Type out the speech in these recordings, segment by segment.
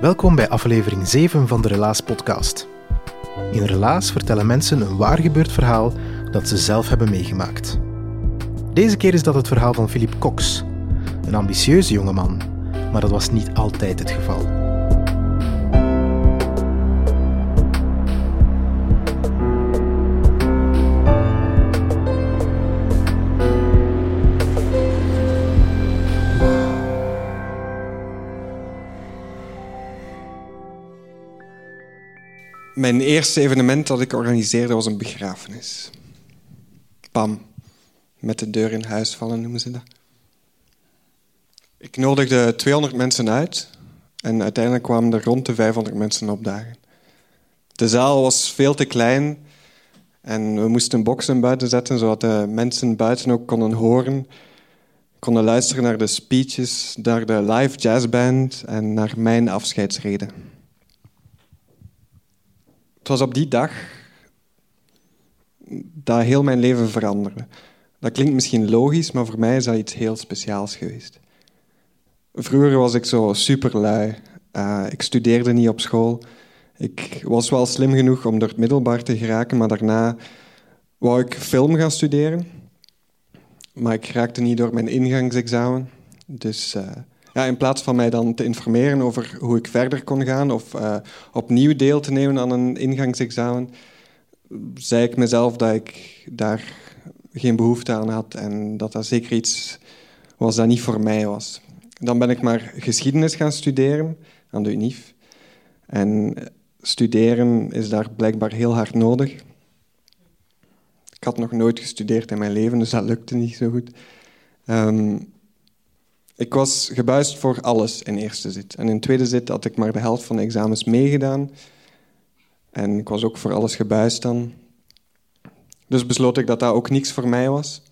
Welkom bij aflevering 7 van de Relaas podcast. In Relaas vertellen mensen een waar gebeurd verhaal dat ze zelf hebben meegemaakt. Deze keer is dat het verhaal van Philippe Cox, een ambitieuze jongeman, maar dat was niet altijd het geval. Mijn eerste evenement dat ik organiseerde was een begrafenis. Pam, met de deur in huis vallen noemen ze dat. Ik nodigde 200 mensen uit en uiteindelijk kwamen er rond de 500 mensen opdagen. De zaal was veel te klein en we moesten boksen buiten zetten zodat de mensen buiten ook konden horen, konden luisteren naar de speeches, naar de live jazzband en naar mijn afscheidsreden. Het was op die dag dat heel mijn leven veranderde. Dat klinkt misschien logisch, maar voor mij is dat iets heel speciaals geweest. Vroeger was ik zo superlui. Uh, ik studeerde niet op school. Ik was wel slim genoeg om door het middelbaar te geraken, maar daarna wou ik film gaan studeren. Maar ik raakte niet door mijn ingangsexamen. Dus uh, ja, in plaats van mij dan te informeren over hoe ik verder kon gaan of uh, opnieuw deel te nemen aan een ingangsexamen, zei ik mezelf dat ik daar geen behoefte aan had en dat dat zeker iets was dat niet voor mij was. Dan ben ik maar geschiedenis gaan studeren aan de UNIF. En studeren is daar blijkbaar heel hard nodig. Ik had nog nooit gestudeerd in mijn leven, dus dat lukte niet zo goed. Um, ik was gebuist voor alles in eerste zit. En in tweede zit had ik maar de helft van de examens meegedaan. En ik was ook voor alles gebuist dan. Dus besloot ik dat dat ook niks voor mij was.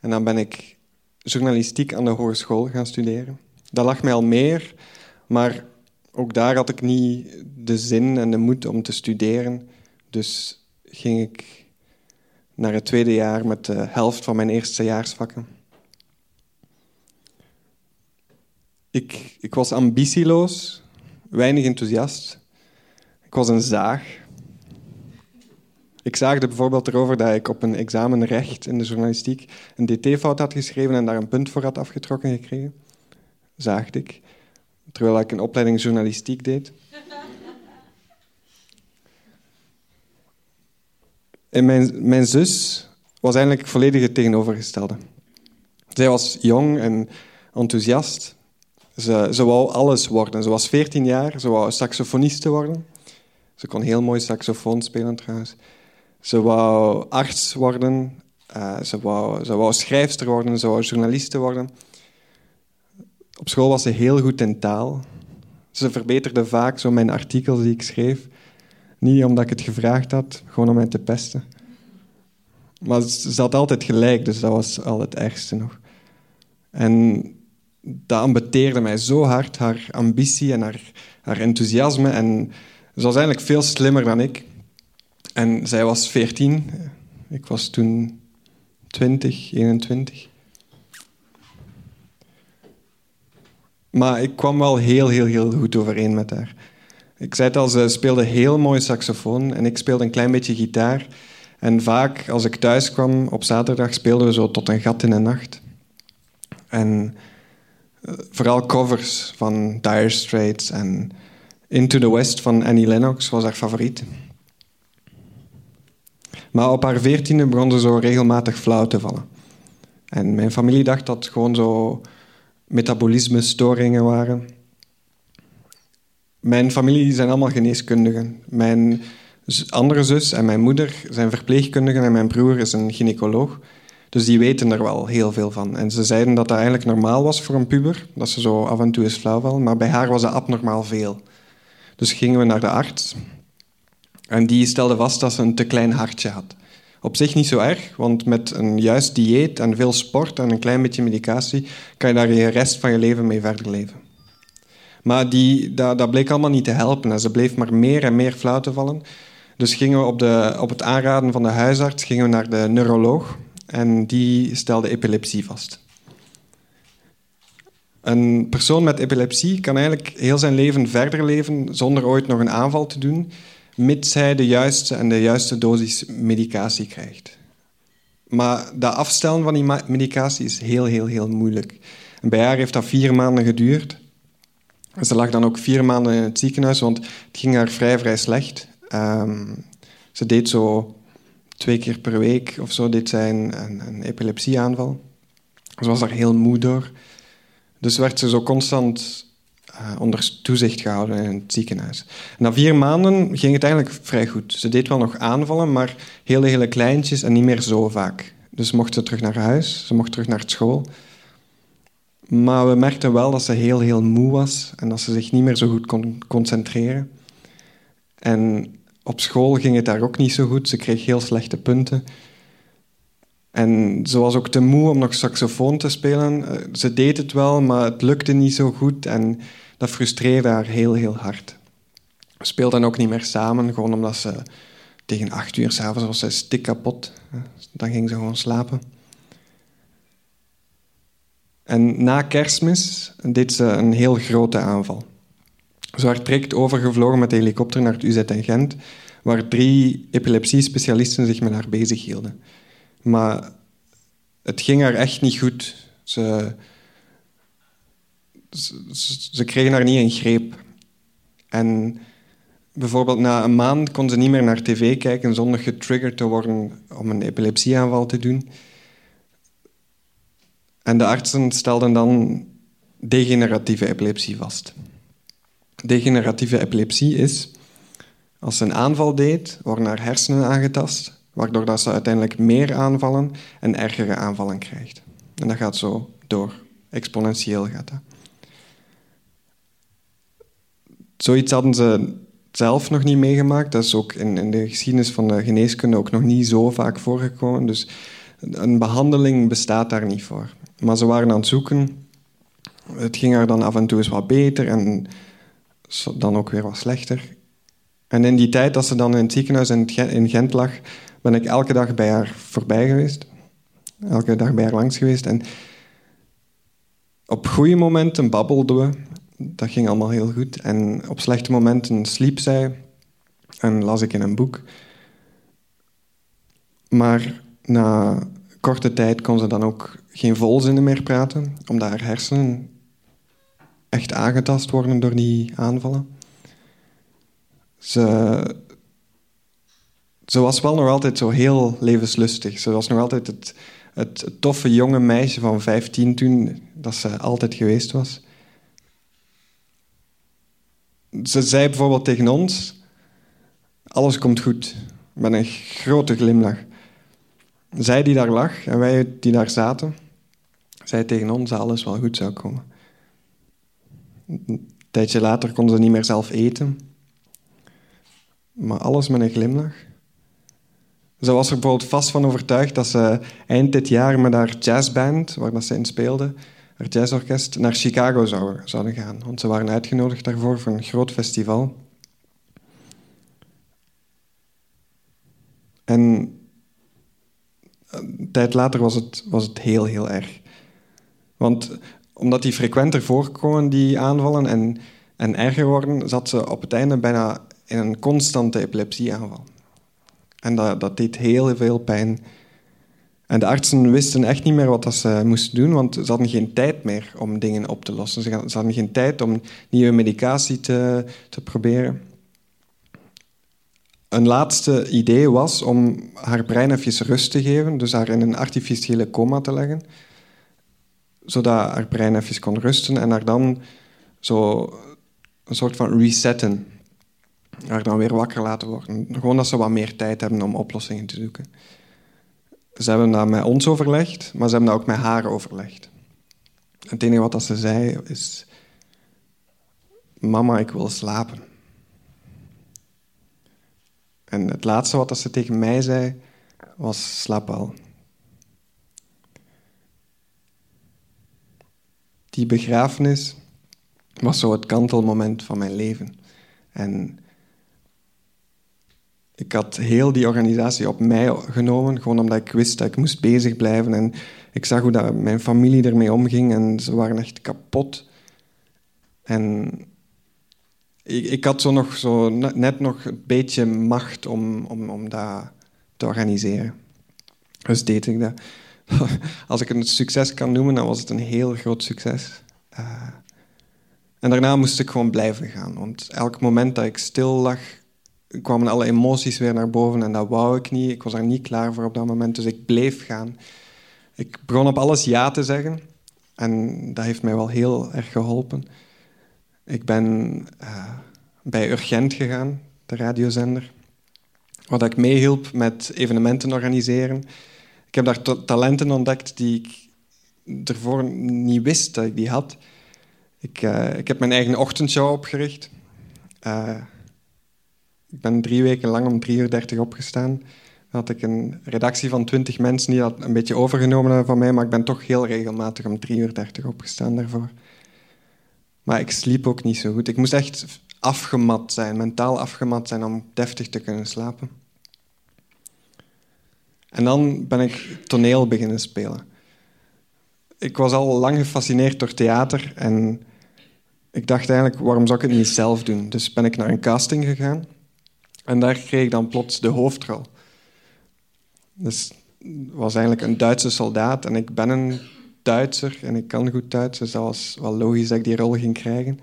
En dan ben ik journalistiek aan de hogeschool gaan studeren. Dat lag mij al meer, maar ook daar had ik niet de zin en de moed om te studeren. Dus ging ik naar het tweede jaar met de helft van mijn eerste Ik, ik was ambitieloos, weinig enthousiast. Ik was een zaag. Ik zaagde bijvoorbeeld erover dat ik op een examen recht in de journalistiek een dt-fout had geschreven en daar een punt voor had afgetrokken gekregen. Zaagde ik. Terwijl ik een opleiding journalistiek deed. En mijn, mijn zus was eigenlijk volledig het tegenovergestelde. Zij was jong en enthousiast. Ze, ze wou alles worden. Ze was 14 jaar, ze wou saxofoniste worden. Ze kon heel mooi saxofoon spelen trouwens. Ze wou arts worden, uh, ze, wou, ze wou schrijfster worden, ze wou journaliste worden. Op school was ze heel goed in taal. Ze verbeterde vaak zo mijn artikels die ik schreef. Niet omdat ik het gevraagd had, gewoon om mij te pesten. Maar ze had altijd gelijk, dus dat was al het ergste nog. En dat ambeteerde mij zo hard, haar ambitie en haar, haar enthousiasme. En ze was eigenlijk veel slimmer dan ik. En zij was 14, ik was toen 20, 21. Maar ik kwam wel heel, heel, heel goed overeen met haar. Ik zei het al, ze speelde heel mooi saxofoon en ik speelde een klein beetje gitaar. En vaak als ik thuis kwam op zaterdag speelden we zo tot een gat in de nacht. En vooral covers van Dire Straits en Into the West van Annie Lennox was haar favoriet. Maar op haar veertiende begon ze zo regelmatig flauw te vallen. En mijn familie dacht dat het gewoon zo metabolisme-storingen waren. Mijn familie zijn allemaal geneeskundigen. Mijn andere zus en mijn moeder zijn verpleegkundigen en mijn broer is een gynaecoloog. Dus die weten er wel heel veel van. En ze zeiden dat dat eigenlijk normaal was voor een puber, dat ze zo af en toe eens flauw vallen. Maar bij haar was dat abnormaal veel. Dus gingen we naar de arts. En die stelde vast dat ze een te klein hartje had. Op zich niet zo erg, want met een juist dieet en veel sport en een klein beetje medicatie kan je daar de rest van je leven mee verder leven. Maar die, dat, bleek allemaal niet te helpen en ze bleef maar meer en meer flauw te vallen. Dus gingen we op, de, op het aanraden van de huisarts gingen we naar de neuroloog en die stelde epilepsie vast. Een persoon met epilepsie kan eigenlijk heel zijn leven verder leven zonder ooit nog een aanval te doen, mits hij de juiste en de juiste dosis medicatie krijgt. Maar dat afstellen van die medicatie is heel, heel, heel moeilijk. En bij haar heeft dat vier maanden geduurd. Ze lag dan ook vier maanden in het ziekenhuis, want het ging haar vrij, vrij slecht. Um, ze deed zo twee keer per week of zo deed zij een, een, epilepsieaanval. Ze was daar heel moe door. Dus werd ze zo constant uh, onder toezicht gehouden in het ziekenhuis. na vier maanden ging het eigenlijk vrij goed. Ze deed wel nog aanvallen, maar hele, hele kleintjes en niet meer zo vaak. Dus mocht ze terug naar huis, ze mocht terug naar school. Maar we merkten wel dat ze heel, heel moe was en dat ze zich niet meer zo goed kon concentreren. En op school ging het daar ook niet zo goed. Ze kreeg heel slechte punten. En ze was ook te moe om nog saxofoon te spelen. Eh, ze deed het wel, maar het lukte niet zo goed. En dat frustreerde haar heel, heel hard. We speelden ook niet meer samen, gewoon omdat ze tegen acht uur s'avonds was ze stik kapot. Dan ging ze gewoon slapen. En na kerstmis deed ze een heel grote aanval. Werd direct overgevlogen met de helikopter naar het UZ in Gent, waar drie epilepsie-specialisten zich met haar bezig hielden. Maar het ging haar echt niet goed. Ze, ze, ze kregen haar niet in greep. En bijvoorbeeld na een maand kon ze niet meer naar tv kijken zonder getriggerd te worden om een epilepsieaanval te doen. En de artsen stelden dan degeneratieve epilepsie vast. Degeneratieve epilepsie is als ze een aanval deed, worden haar hersenen aangetast, waardoor dat ze uiteindelijk meer aanvallen en ergere aanvallen krijgt. En dat gaat zo door. Exponentieel gaat dat. Zoiets hadden ze zelf nog niet meegemaakt. Dat is ook in, in de geschiedenis van de geneeskunde ook nog niet zo vaak voorgekomen. Dus een behandeling bestaat daar niet voor. Maar ze waren aan het zoeken. Het ging haar dan af en toe eens wat beter en dan ook weer wat slechter. En in die tijd dat ze dan in het ziekenhuis in Gent lag, ben ik elke dag bij haar voorbij geweest. Elke dag bij haar langs geweest. En op goede momenten babbelden we. Dat ging allemaal heel goed. En op slechte momenten sliep zij en las ik in een boek. Maar na korte tijd kon ze dan ook geen volzinnen meer praten, omdat haar hersenen echt aangetast worden door die aanvallen. Ze, ze was wel nog altijd zo heel levenslustig. Ze was nog altijd het, het, toffe jonge meisje van 15 toen, dat ze altijd geweest was. Ze zei bijvoorbeeld tegen ons: Alles komt goed. Met een grote glimlach. Zij die daar lag en wij die daar zaten, zei tegen ons dat alles wel goed zou komen. Een tijdje later kon ze niet meer zelf eten maar alles met een glimlach. Ze was er bijvoorbeeld vast van overtuigd dat ze eind dit jaar met haar jazzband, waar dat ze in speelde, haar jazzorkest, naar Chicago zou, zouden gaan. Want ze waren uitgenodigd daarvoor voor een groot festival. En een tijd later was het, was het heel, heel erg. Want omdat die frequenter voorkomen, die aanvallen, en, en erger worden, zat ze op het einde bijna in een constante epilepsieaanval. En dat, dat deed heel veel pijn. En de artsen wisten echt niet meer wat ze moesten doen, want ze hadden geen tijd meer om dingen op te lossen. Ze hadden geen tijd om nieuwe medicatie te, te proberen. Een laatste idee was om haar brein even rust te geven, dus haar in een artificiële coma te leggen, zodat haar brein even kon rusten en haar dan zo een soort van resetten. Haar dan weer wakker laten worden. Gewoon dat ze wat meer tijd hebben om oplossingen te zoeken. Ze hebben dat met ons overlegd, maar ze hebben dat ook met haar overlegd. Het enige wat ze zei is: Mama, ik wil slapen. En het laatste wat ze tegen mij zei was: slaap al. Die begrafenis was zo het kantelmoment van mijn leven. En ik had heel die organisatie op mij genomen, gewoon omdat ik wist dat ik moest bezig blijven. En ik zag hoe dat mijn familie ermee omging en ze waren echt kapot. En ik, ik had zo nog zo net nog een beetje macht om, om, om dat te organiseren. Dus deed ik dat. Als ik een succes kan noemen, dan was het een heel groot succes. Uh, en daarna moest ik gewoon blijven gaan. Want elk moment dat ik stil lag, kwamen alle emoties weer naar boven en dat wou ik niet. Ik was er niet klaar voor op dat moment, dus ik bleef gaan. Ik begon op alles ja te zeggen en dat heeft mij wel heel erg geholpen. Ik ben uh, bij Urgent gegaan, de radiozender, waar ik meehielp met evenementen organiseren. Ik heb daar talenten ontdekt die ik ervoor niet wist dat ik die had. Ik, uh, ik heb mijn eigen ochtendshow opgericht. Uh, ik ben drie weken lang om 3 uur 30 opgestaan. Dan had ik een redactie van 20 mensen die dat een beetje overgenomen hebben van mij, maar ik ben toch heel regelmatig om 3 uur 30 opgestaan daarvoor. Maar ik sliep ook niet zo goed. Ik moest echt afgemat zijn, mentaal afgemat zijn om deftig te kunnen slapen. En dan ben ik toneel beginnen spelen. Ik was al lang gefascineerd door theater en ik dacht eigenlijk, waarom zou ik het niet zelf doen? Dus ben ik naar een casting gegaan en daar kreeg ik dan plots de hoofdrol. Dus was eigenlijk een Duitse soldaat en ik ben een Duitser en ik kan goed Duits, dus dat was wel logisch dat ik die rol ging krijgen.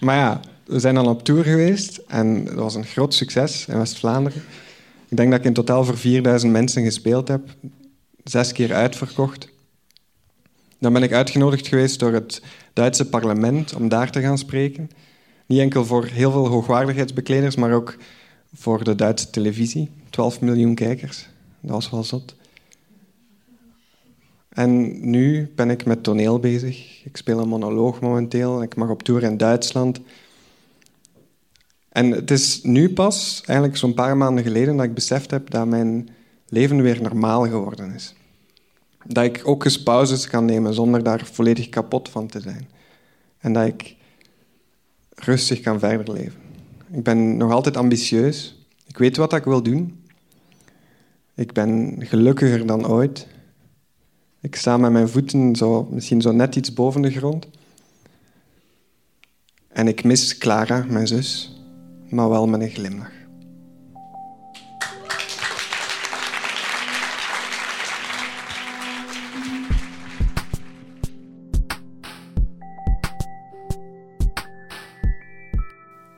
Maar ja, we zijn dan op tour geweest en dat was een groot succes in West-Vlaanderen. Ik denk dat ik in totaal voor 4000 mensen gespeeld heb, zes keer uitverkocht. Dan ben ik uitgenodigd geweest door het Duitse parlement om daar te gaan spreken. Niet enkel voor heel veel hoogwaardigheidsbekleders, maar ook voor de Duitse televisie. 12 miljoen kijkers. Dat was wel zot. En nu ben ik met toneel bezig. Ik speel een monoloog momenteel. Ik mag op tour in Duitsland. En het is nu pas, eigenlijk zo'n paar maanden geleden, dat ik beseft heb dat mijn leven weer normaal geworden is. Dat ik ook eens pauzes kan nemen zonder daar volledig kapot van te zijn. En dat ik rustig kan verder leven. Ik ben nog altijd ambitieus. Ik weet wat ik wil doen. Ik ben gelukkiger dan ooit. Ik sta met mijn voeten zo, misschien zo net iets boven de grond. En ik mis Clara, mijn zus, maar wel met een glimlach.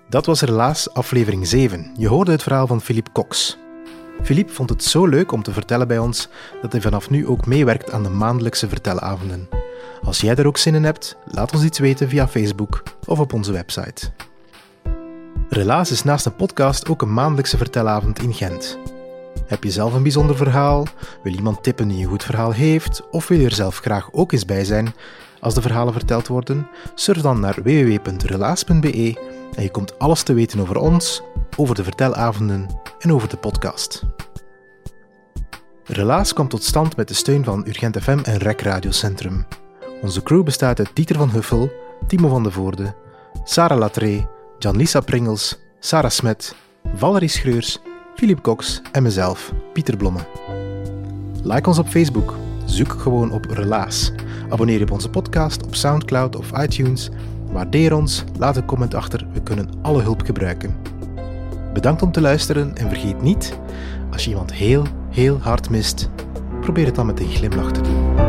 Dat was helaas aflevering 7. Je hoorde het verhaal van Philippe Cox. Philippe vond het zo leuk om te vertellen bij ons dat hij vanaf nu ook meewerkt aan de maandelijkse vertelavonden. Als jij er ook zin in hebt, laat ons iets weten via Facebook of op onze website. Relaas is naast een podcast ook een maandelijkse vertelavond in Gent. Heb je zelf een bijzonder verhaal? Wil iemand tippen die een goed verhaal heeft? Of wil je er zelf graag ook eens bij zijn als de verhalen verteld worden? Surf dan naar www.relaas.be en je komt alles te weten over ons, over de vertelavonden en over de podcast. Relaas komt tot stand met de steun van Urgent FM en Rec Radiocentrum. Onze crew bestaat uit Dieter van Huffel, Timo van de Voorde, Sarah Latree, Jan-Lisa Pringels, Sarah Smet, Valerie Schreurs, Philip Cox en mezelf, Pieter Blomme. Like ons op Facebook. Zoek gewoon op Relaas. Abonneer je op onze podcast op Soundcloud of iTunes Waardeer ons, laat een comment achter, we kunnen alle hulp gebruiken. Bedankt om te luisteren en vergeet niet, Als je iemand heel, heel hard mist, probeer het dan met een glimlach te doen.